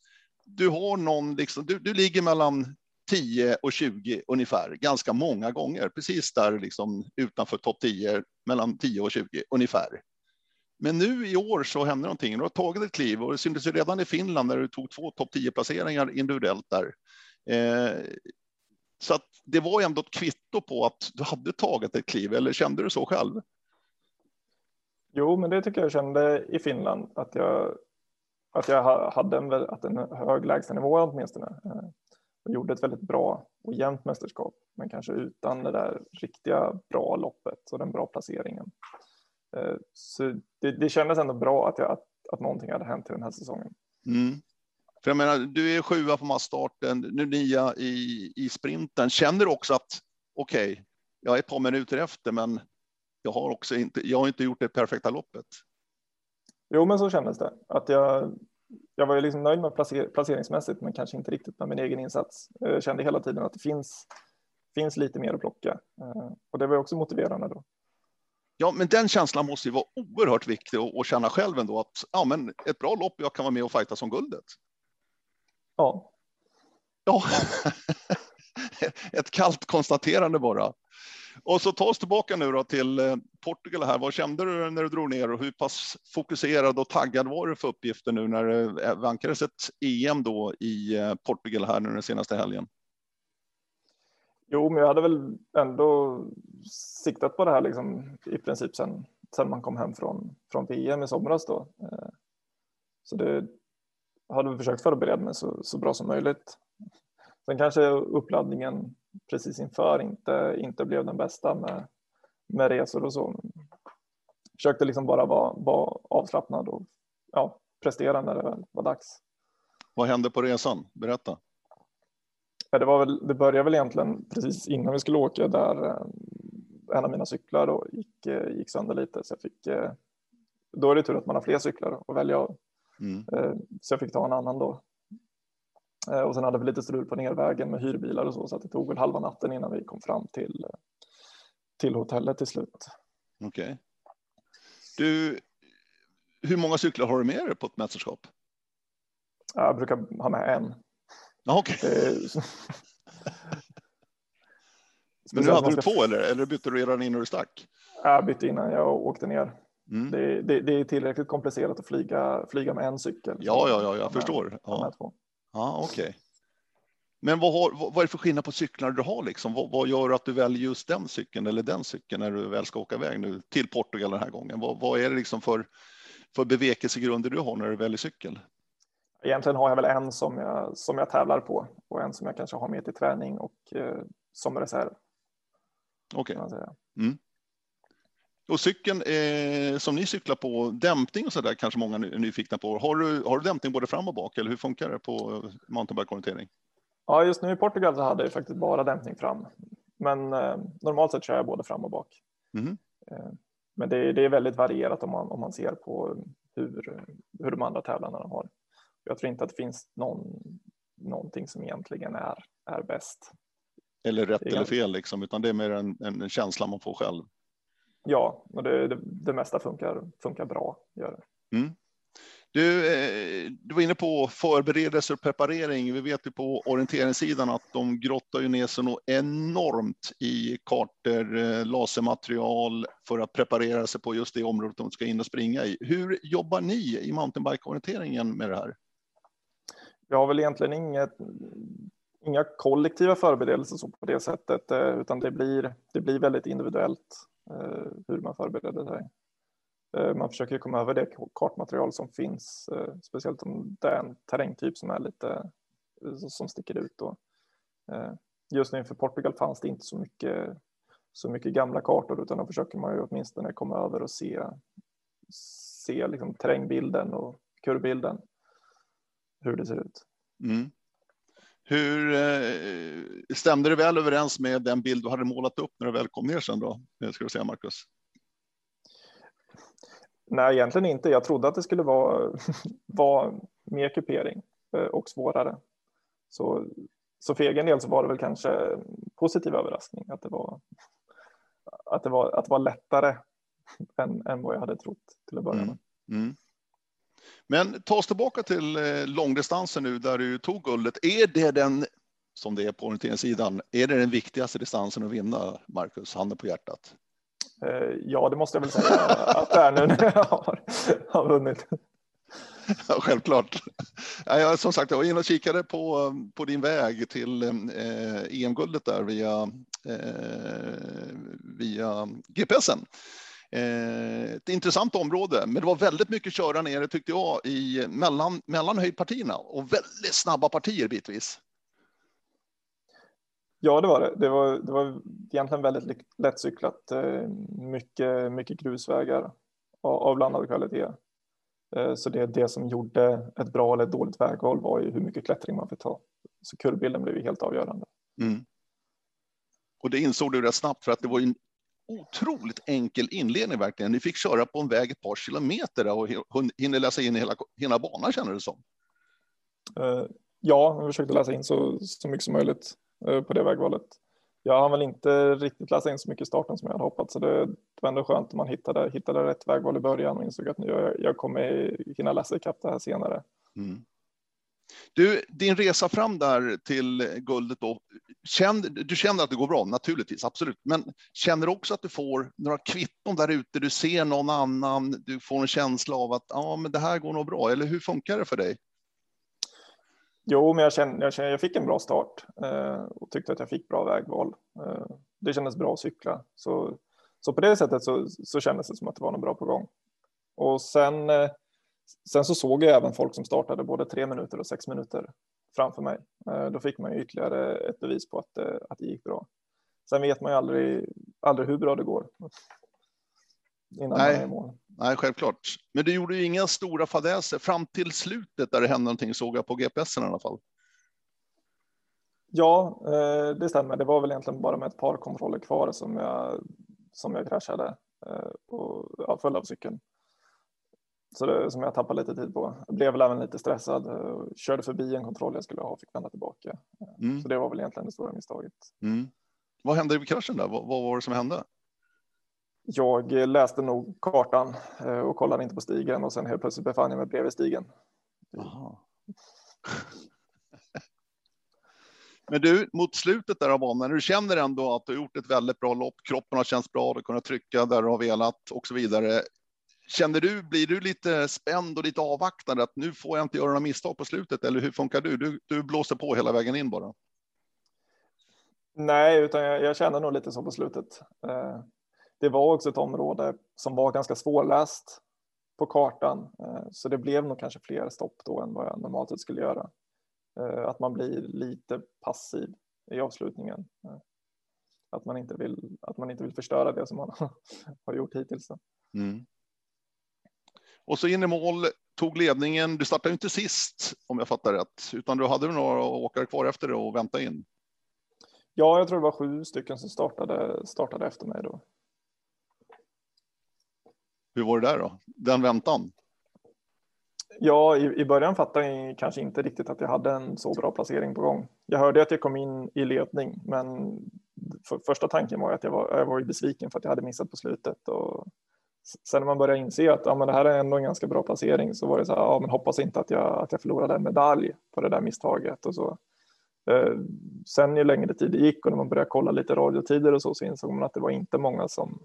du har någon, liksom, du, du ligger mellan 10 och 20 ungefär, ganska många gånger, precis där liksom utanför topp 10, mellan 10 och 20 ungefär. Men nu i år så hände någonting. Du har tagit ett kliv och det syntes ju redan i Finland när du tog två topp 10 placeringar individuellt där. Eh, så att det var ändå ett kvitto på att du hade tagit ett kliv, eller kände du så själv? Jo, men det tycker jag kände i Finland, att jag, att jag hade en, att en hög lägstanivå åtminstone. Eh, och gjorde ett väldigt bra och jämnt mästerskap, men kanske utan det där riktiga bra loppet och den bra placeringen. Eh, så det, det kändes ändå bra att, jag, att, att någonting hade hänt i den här säsongen. Mm. För jag menar, du är sjua på massstarten, nu nia i, i sprinten. Känner du också att okej, okay, jag är ett par minuter efter, men jag har också inte, jag har inte gjort det perfekta loppet. Jo, men så kändes det. Att jag, jag var ju liksom nöjd med placer, placeringsmässigt, men kanske inte riktigt med min egen insats. Jag kände hela tiden att det finns, finns lite mer att plocka eh, och det var också motiverande då. Ja, men den känslan måste ju vara oerhört viktig och, känna själv ändå att ja, men ett bra lopp, jag kan vara med och fighta som guldet. Ja. Ja, ett kallt konstaterande bara. Och så ta oss tillbaka nu då till eh, Portugal här. Vad kände du när du drog ner och hur pass fokuserad och taggad var du för uppgiften nu när det vankades ett EM då i eh, Portugal här nu den senaste helgen? Jo, men jag hade väl ändå siktat på det här liksom, i princip sen, sen man kom hem från, från VM i somras då. Eh, så det hade försökt förbereda mig så, så bra som möjligt. Sen kanske uppladdningen precis inför inte, inte blev den bästa med, med resor och så. Försökte liksom bara vara, vara avslappnad och ja, prestera när det väl var dags. Vad hände på resan? Berätta. Ja, det, var väl, det började väl egentligen precis innan vi skulle åka där eh, en av mina cyklar då gick, eh, gick sönder lite så jag fick eh, då är det tur att man har fler cyklar att välja. Mm. Så jag fick ta en annan då Eh, och sen hade vi lite strul på nervägen med hyrbilar och så, så att det tog väl halva natten innan vi kom fram till, till hotellet till slut. Okej. Okay. Du, hur många cyklar har du med dig på ett mästerskap? Jag brukar ha med en. Okay. Men nu hade du två eller, eller bytte du redan innan du stack? Jag bytte innan jag åkte ner. Mm. Det, det, det, är tillräckligt komplicerat att flyga, flyga med en cykel. Ja, ja, ja, jag förstår. Ja. Ja, okej. Okay. Men vad, har, vad, är det för skillnad på cyklar du har? Liksom? Vad, vad, gör att du väljer just den cykeln eller den cykeln när du väl ska åka iväg nu till Portugal den här gången? Vad, vad är det liksom för, för bevekelsegrunder du har när du väljer cykel? Egentligen har jag väl en som jag, som jag tävlar på och en som jag kanske har med till träning och eh, som reserv. Okej. Okay. Mm. Och cykeln eh, som ni cyklar på, dämpning och så där kanske många är nyfikna på. Har du, har du dämpning både fram och bak eller hur funkar det på mountainbike-orientering? Ja, just nu i Portugal så hade jag faktiskt bara dämpning fram. Men eh, normalt sett kör jag både fram och bak. Mm. Eh, men det, det, är väldigt varierat om man, om man ser på hur, hur de andra tävlarna har. Jag tror inte att det finns någon, någonting som egentligen är, är bäst. Eller rätt eller fel, liksom, utan det är mer en, en känsla man får själv. Ja, och det, det, det mesta funkar, funkar bra. Gör det. Mm. Du, eh, du var inne på förberedelse och preparering. Vi vet ju på orienteringssidan att de grottar ju ner sig något enormt i kartor, eh, lasermaterial för att preparera sig på just det området de ska in och springa i. Hur jobbar ni i mountainbike-orienteringen med det här? Jag har väl egentligen inget, inga kollektiva förberedelser på det sättet, eh, utan det blir, det blir väldigt individuellt Eh, hur man förbereder sig. Eh, man försöker komma över det kartmaterial som finns, eh, speciellt om det är en terrängtyp som är lite som sticker ut. Då. Just nu inför Portugal fanns det inte så mycket, så mycket gamla kartor utan då försöker man ju åtminstone komma över och se, se liksom terrängbilden och kurvbilden, hur det ser ut. Mm. Hur stämde det väl överens med den bild du hade målat upp när du väl kom ner sen då, ska du säga Marcus? Nej, egentligen inte. Jag trodde att det skulle vara, vara mer kupering eh, och svårare. Så, så för egen del så var det väl kanske positiv överraskning att det var, att det var, att det var lättare än, än vad jag hade trott till att börja med. Mm. Mm. Men ta oss tillbaka till eh, långdistansen nu där du tog guldet. Är det den, som det är på orienteringssidan, är det den viktigaste distansen att vinna, Marcus? Handen på hjärtat. Eh, ja, det måste jag väl säga att det är nu när jag har, har vunnit. Ja, självklart. Jag, som sagt, jag var inne och kikade på, på din väg till eh, EM-guldet där via, eh, via GPSen. Eh, ett intressant område, men det var väldigt mycket köra nere tyckte jag i mellan, mellan höjdpartierna och väldigt snabba partier bitvis. Ja, det var det. Det var, det var egentligen väldigt lättcyklat. Eh, mycket, mycket grusvägar av blandad kvalitet. Eh, så det, det som gjorde ett bra eller ett dåligt vägval var ju hur mycket klättring man fick ta. Så kurvbilden blev ju helt avgörande. Mm. Och det insåg du rätt snabbt för att det var en otroligt enkel inledning verkligen. Ni fick köra på en väg ett par kilometer och hinner läsa in hela, hela banan känner det som. Eh, ja, jag försökte läsa in så, så mycket som möjligt. Eh, på det vägvalet. Jag har väl inte riktigt läst in så mycket i starten som jag hade hoppats, så det var ändå skönt att man hittade, hittade rätt vägval i början och insåg att nu jag, jag kommer hinna läsa ikapp det här senare. Mm. Du, din resa fram där till guldet då, Känner du känner att det går bra, naturligtvis, absolut, men känner du också att du får några kvitton där ute, du ser någon annan, du får en känsla av att ja, men det här går nog bra, eller hur funkar det för dig? Jo, men jag, känner jag, känner, jag fick en bra start eh, och tyckte att jag fick bra vägval. Eh, det kändes bra att cykla. Så, så på det sättet så, så kändes det som att det var något bra på gång. Och sen, eh, sen så såg jag även folk som startade både tre minuter och sex minuter framför mig. Eh, då fick man ju ytterligare ett bevis på att, eh, att det gick bra. Sen vet man ju aldrig, aldrig hur bra det går innan Nej. man är i mål. Nej, självklart. Men du gjorde ju inga stora fadäser fram till slutet där det hände någonting såg jag på GPSen i alla fall. Ja, eh, det stämmer. Det var väl egentligen bara med ett par kontroller kvar som jag, som jag kraschade och ja, föll av cykeln. Så det, som jag tappade lite tid på. Jag blev väl även lite stressad. Körde förbi en kontroll jag skulle ha och fick vända tillbaka. Mm. Så det var väl egentligen det stora misstaget. Mm. Vad hände vid kraschen där? Vad, vad var det som hände? jag läste nog kartan eh, och kollade inte på stigen och sen helt plötsligt befann jag mig bredvid stigen. Men du, mot slutet där av banan, du känner ändå att du har gjort ett väldigt bra lopp, kroppen har känts bra, du har kunnat trycka där du har velat och så vidare. Känner du, blir du lite spänd och lite avvaktande att nu får jag inte göra några misstag på slutet eller hur funkar du? Du, du blåser på hela vägen in bara. Nej, utan jag, jag känner nog lite så på slutet. Eh, det var också ett område som var ganska svårläst på kartan, eh, så det blev nog kanske fler stopp då än vad jag normalt skulle göra. Eh, att man blir lite passiv i avslutningen. Att man inte vill, att man inte vill förstöra det som man har gjort hittills. Mm. Och så in i mål, tog ledningen. Du startade inte sist om jag fattar rätt, utan du hade några åkare kvar efter det och vänta in. Ja, jag tror det var sju stycken som startade, startade efter mig då. Hur var det där då? Den väntan? Ja, i, i början fattade jag kanske inte riktigt att jag hade en så bra placering på gång. Jag hörde att jag kom in i ledning, men för, första tanken var att jag var, jag var besviken för att jag hade missat på slutet. Och sen när man började inse att ja, men det här är ändå en ganska bra placering så var det så här, ja, men hoppas inte att jag, att jag förlorade en medalj på det där misstaget och så. Eh, sen ju längre tid det gick och när man började kolla lite radiotider och så, så insåg man att det var inte många som,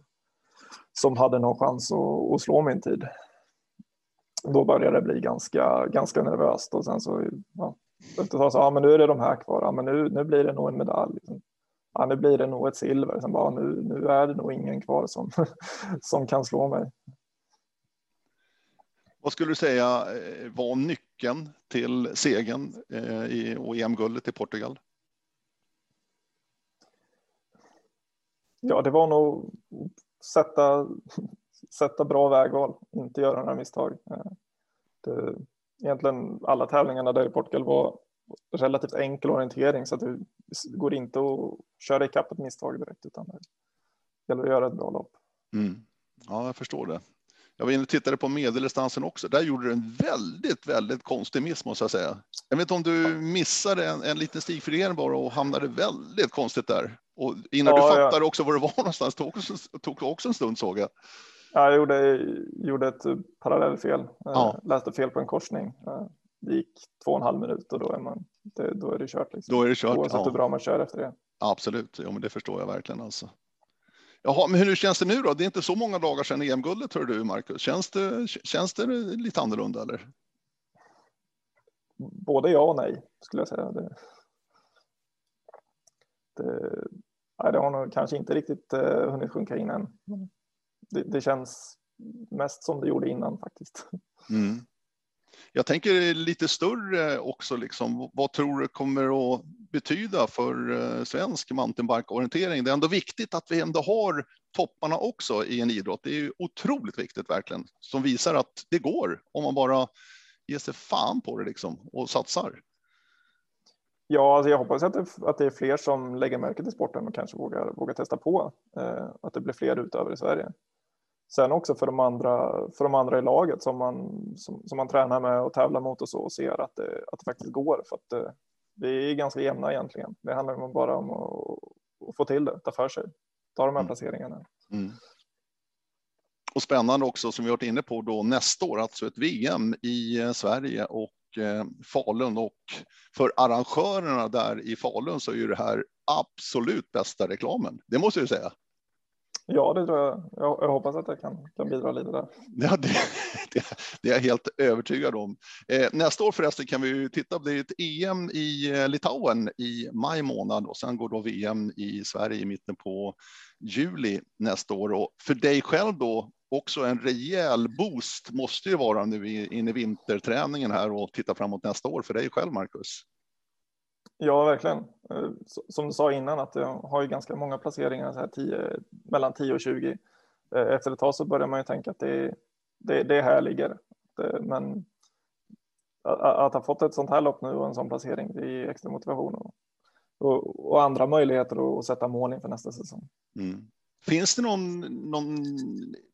som hade någon chans att, att slå min tid. Då började det bli ganska, ganska nervöst och sen så, ja, efter så, ja men nu är det de här kvar, ja men nu, nu blir det nog en medalj. Ja, nu blir det nog ett silver, sen bara nu, nu är det nog ingen kvar som, som kan slå mig. Vad skulle du säga eh, var nyckeln till segern eh, i EM-guldet i Portugal? Ja, det var nog sätta, sätta bra vägval, inte göra några misstag. Eh, det, egentligen alla tävlingarna där i Portugal var relativt enkel orientering så att det går inte att köra ikapp ett misstag direkt utan det gäller att göra ett bra lopp. Mm. Ja, jag förstår det. Jag var inne och tittade på medeldistansen också. Där gjorde du en väldigt, väldigt konstig miss måste jag säga. Jag vet inte om du missade en, en liten stigfriering bara och hamnade väldigt konstigt där. Och innan ja, du fattade ja. också var det var någonstans tog tog också en stund såg jag. Ja, jag gjorde, gjorde ett parallellfel. Eh, ja. Läste fel på en korsning. Eh, det gick två och en halv minut och då är, man, det, då är det kört. Liksom. Då är det kört. Oavsett ja. hur bra man kör efter det. Absolut, ja, men det förstår jag verkligen alltså. Jaha, men hur känns det nu då? Det är inte så många dagar sedan EM-guldet, hör du, Marcus. Känns det, känns det lite annorlunda eller? Både ja och nej, skulle jag säga. Det, det, nej, det har nog kanske inte riktigt uh, hunnit sjunka in än. Det, det, känns mest som det gjorde innan faktiskt. Mm. Jag tänker lite större också, liksom, vad tror du kommer att betyda för eh, svensk mountainbike-orientering? Det är ändå viktigt att vi ändå har topparna också i en idrott. Det är ju otroligt viktigt verkligen, som visar att det går om man bara ger sig fan på det liksom och satsar. Ja, alltså jag hoppas att det, att det är fler som lägger märke till sporten och kanske vågar, vågar testa på. Eh, att det blir fler utövare i Sverige. Sen också för de andra, för de andra i laget som man, som, som man tränar med och tävlar mot och så och ser att det, att det faktiskt går. För att det, vi är ganska jämna egentligen. Det handlar bara om att, att få till det, ta för sig, ta de här mm. placeringarna. Mm. Och spännande också som vi varit inne på då nästa år, alltså ett VM i eh, Sverige och eh, Falun och för arrangörerna där i Falun så är ju det här absolut bästa reklamen. Det måste jag säga. Ja, det tror jag. Jag, jag hoppas att jag kan, kan bidra lite där. Ja, det, det, det är jag helt övertygad om. Eh, nästa år förresten kan vi titta. Det är ett EM i eh, Litauen i maj månad och sen går då VM i Sverige i mitten på juli nästa år. Och för dig själv då också en rejäl boost måste ju vara nu in i vinterträningen här och titta framåt nästa år för dig själv, Marcus. Ja, verkligen. Som du sa innan att jag har ju ganska många placeringar, så här 10, mellan 10 och 20. Eh, efter ett tag så börjar man ju tänka att det, det, det är här jag ligger. Eh, men att, att, ha fått ett sånt här lopp nu och en sån placering, det är extra motivation och, och, och andra möjligheter att sätta mål inför nästa säsong. Mm. Finns det någon, någon,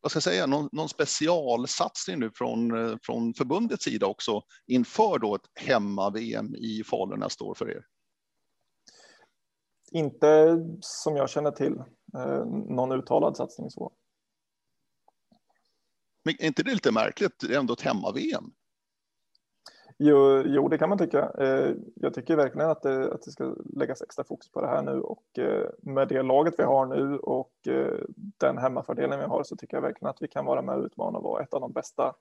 vad ska jag säga, någon, någon specialsatsning nu från, eh, från förbundets sida också inför då ett hemma-VM i Falun nästa år för er? Inte som jag känner till eh, någon uttalad satsning så. Men är inte det lite märkligt? Det är ändå ett hemma-VM. Jo, jo, det kan man tycka. Eh, jag tycker verkligen att det, att det ska läggas extra fokus på det här nu och eh, med det laget vi har nu och den hemmafördelen vi har så tycker jag verkligen att vi kan vara med och utmana och vara ett av de bästa,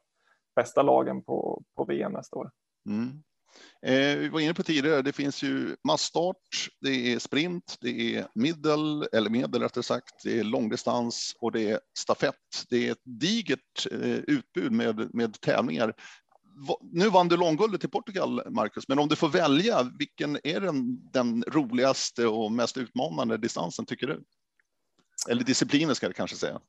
bästa lagen på, på VM nästa år. Mm. Eh, vi var inne på tidigare, det finns ju massstart, det är sprint, det är middel, eller medel rättare sagt, det är långdistans och det är stafett. Det är ett digert eh, utbud med, med tävlingar. Nu vann du långguldet i Portugal, Marcus, men om du får välja, vilken är den, den roligaste och mest utmanande distansen tycker du? Eller disciplinen ska jag kanske säga.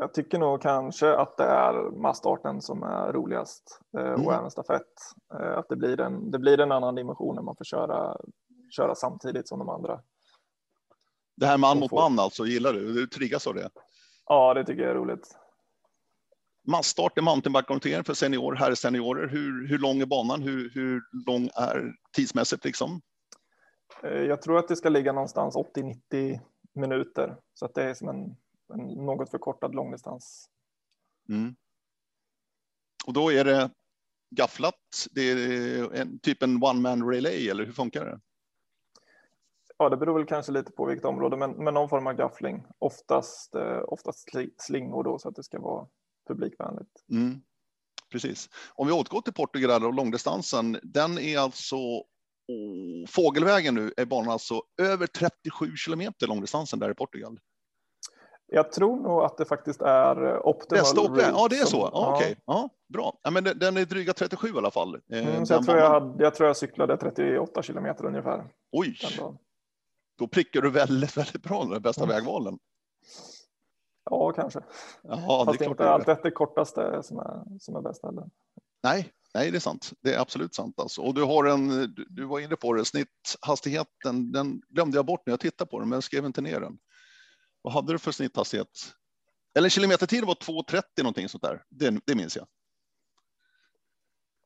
Jag tycker nog kanske att det är massstarten som är roligast eh, mm. och även stafett. Eh, att det blir, en, det blir en annan dimension när man får köra, köra samtidigt som de andra. Det här man mot man alltså, gillar du? Du triggas av det? Ja, det tycker jag är roligt. Massstart i mountainbike för senior, här seniorer. Hur, hur lång är banan? Hur, hur lång är tidsmässigt liksom? Eh, jag tror att det ska ligga någonstans 80-90 minuter så att det är som en, en något förkortad långdistans. Mm. Och då är det gafflat. Det är en, typ en one man relay eller hur funkar det? Ja, det beror väl kanske lite på vilket område, men, men någon form av gaffling. Oftast, eh, oftast slingor då så att det ska vara publikvänligt. Mm. Precis. Om vi återgår till Portugal och långdistansen, den är alltså fågelvägen nu är banan alltså över 37 kilometer långdistansen där i Portugal. Jag tror nog att det faktiskt är optimal. Bästa ja det är så. Ja, ja. Okej, ja, bra. Ja, men den är dryga 37 i alla fall. Eh, mm, så jag, tror jag, hade, jag tror jag cyklade 38 kilometer ungefär. Oj, då prickar du väldigt, väldigt bra med bästa mm. vägvalen. Ja, kanske. Jaha, Fast det är inte alltid det kortaste som är, som är bäst heller. Nej, nej, det är sant. Det är absolut sant. Alltså. Och du har en, du, du var inne på det, snitthastigheten, den glömde jag bort när jag tittade på den, men jag skrev inte ner den. Vad hade du för snitthastighet? Eller kilometertid var 2.30 någonting sånt där. Det, det minns jag.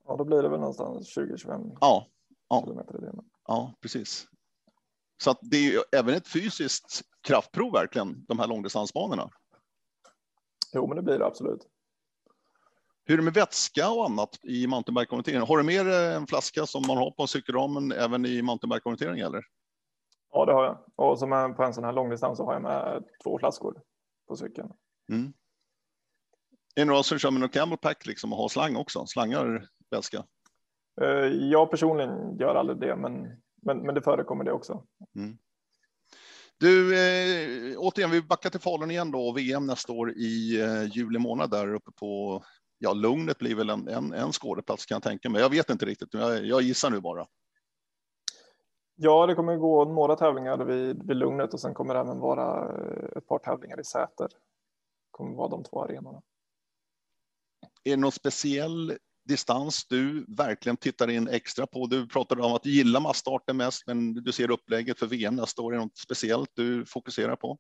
Ja, då blir det väl någonstans 20-25 ja, ja. kilometer i det. Ja, precis. Så att det är ju även ett fysiskt kraftprov verkligen, de här långdistansbanorna. Jo, men det blir det absolut. Hur är det med vätska och annat i mountainbike-konvertering? Har du med en flaska som man har på cykelramen även i mountainbike-konvertering eller? Ja, det har jag. Och som är på en sån här långdistans så har jag med två flaskor på cykeln. Mm. Är det några som kör med någon camelpack liksom och har slang också? Slangar vätska? Eh, jag personligen gör aldrig det, men, men, men det förekommer det också. Mm. Du, eh, återigen, vi backar till Falun igen då, VM nästa år i eh, juli månad där uppe på, ja, Lugnet blir väl en, en, en skådeplats kan jag tänka mig. Jag vet inte riktigt, jag, jag gissar nu bara. Ja, det kommer gå några tävlingar vid, vid Lugnet och sen kommer det även vara eh, ett par tävlingar i Säter. Det kommer vara de två arenorna. Är det någon speciell distans du verkligen tittar in extra på? Du pratade om att du gillar massstarten mest, men du ser upplägget för VM nästa år. Är det något speciellt du fokuserar på?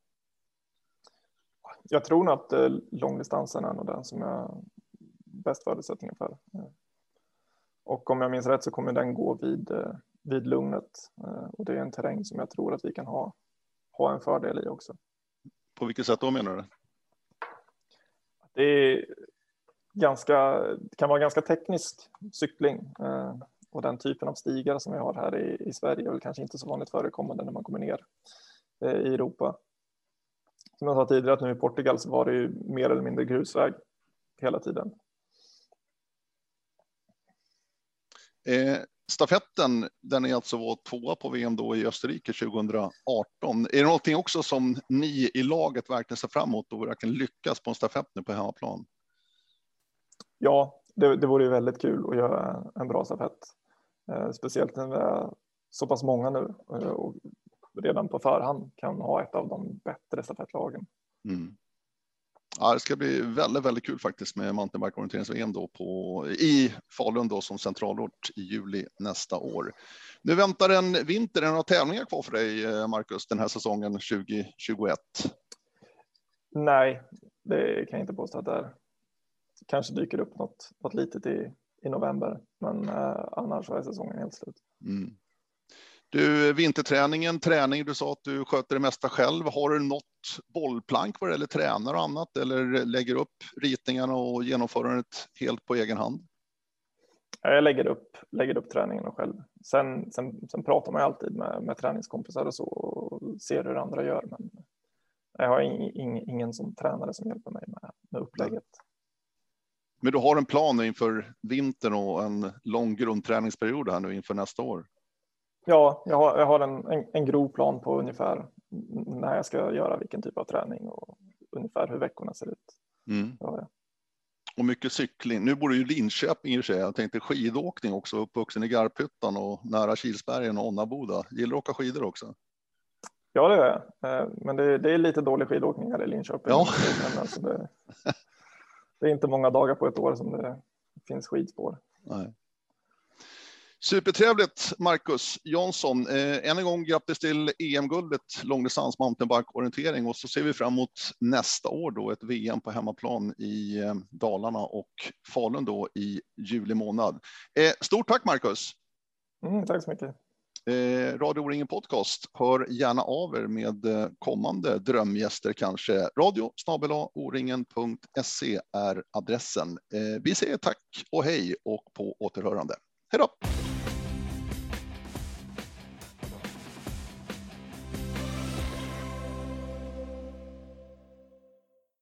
Jag tror nog att eh, långdistansen är nog den som jag bäst förutsättningar för. Och om jag minns rätt så kommer den gå vid, eh, vid Lugnet eh, och det är en terräng som jag tror att vi kan ha, ha en fördel i också. På vilket sätt då menar du? Det är, ganska, kan vara ganska teknisk cykling eh, och den typen av stigar som vi har här i, i Sverige är väl kanske inte så vanligt förekommande när man kommer ner eh, i Europa. Som jag sa tidigare att nu i Portugal så var det ju mer eller mindre grusväg hela tiden. Eh, stafetten, den är alltså var tvåa på VM då i Österrike 2018. Är det någonting också som ni i laget verkligen ser fram emot och verkligen lyckas på en stafett nu på hemmaplan? ja, det, det vore ju väldigt kul att göra en bra stafett. Eh, speciellt när vi är så pass många nu eh, och redan på förhand kan ha ett av de bättre stafettlagen. Mm. Ja, det ska bli väldigt, väldigt kul faktiskt med mountainbike-orienterings-VM då på, i Falun då som centralort i juli nästa år. Nu väntar en vinter, är det några tävlingar kvar för dig eh, Marcus den här säsongen 2021? Nej, det kan jag inte påstå att det är kanske dyker upp något, något litet i, i november, men eh, annars är säsongen helt slut. Mm. Du, vinterträningen, träning, du sa att du sköter det mesta själv. Har du något bollplank vad det gäller tränar och annat eller lägger upp ritningarna och genomförandet helt på egen hand? Jag lägger upp, lägger upp träningen själv. Sen, sen, sen pratar man alltid med, med träningskompisar och så och ser hur andra gör. Men jag har ing, ingen som tränare som hjälper mig med, med upplägget. Men du har en plan inför vintern och en lång grundträningsperiod här nu inför nästa år? Ja, jag har, jag har en, en, en grov plan på ungefär när jag ska göra vilken typ av träning och ungefär hur veckorna ser ut. Mm. Ja, Och mycket cykling. Nu bor du i Linköping i och för sig. Jag tänkte skidåkning också, uppvuxen i Garphyttan och nära Kilsbergen och Onnaboda. Gillar du att åka skidor också? Ja, det är jag. Men det, det, är lite dålig skidåkning här i Linköping. Ja. Alltså det, det, är inte många dagar på ett år som det finns skidspår. Nej. Supertrevligt Marcus Jansson. Eh, än en gång grattis till EM-guldet långdistans mountainbike-orientering och så ser vi fram emot nästa år då ett VM på hemmaplan i eh, Dalarna och Falun då i juli månad. Eh, stort tack Marcus! Mm, tack så mycket! Eh, Radio O-ringen Podcast. Hör gärna av er med kommande drömgäster kanske. Radio oringen.se är adressen. Eh, vi säger tack och hej och på återhörande. Hej då!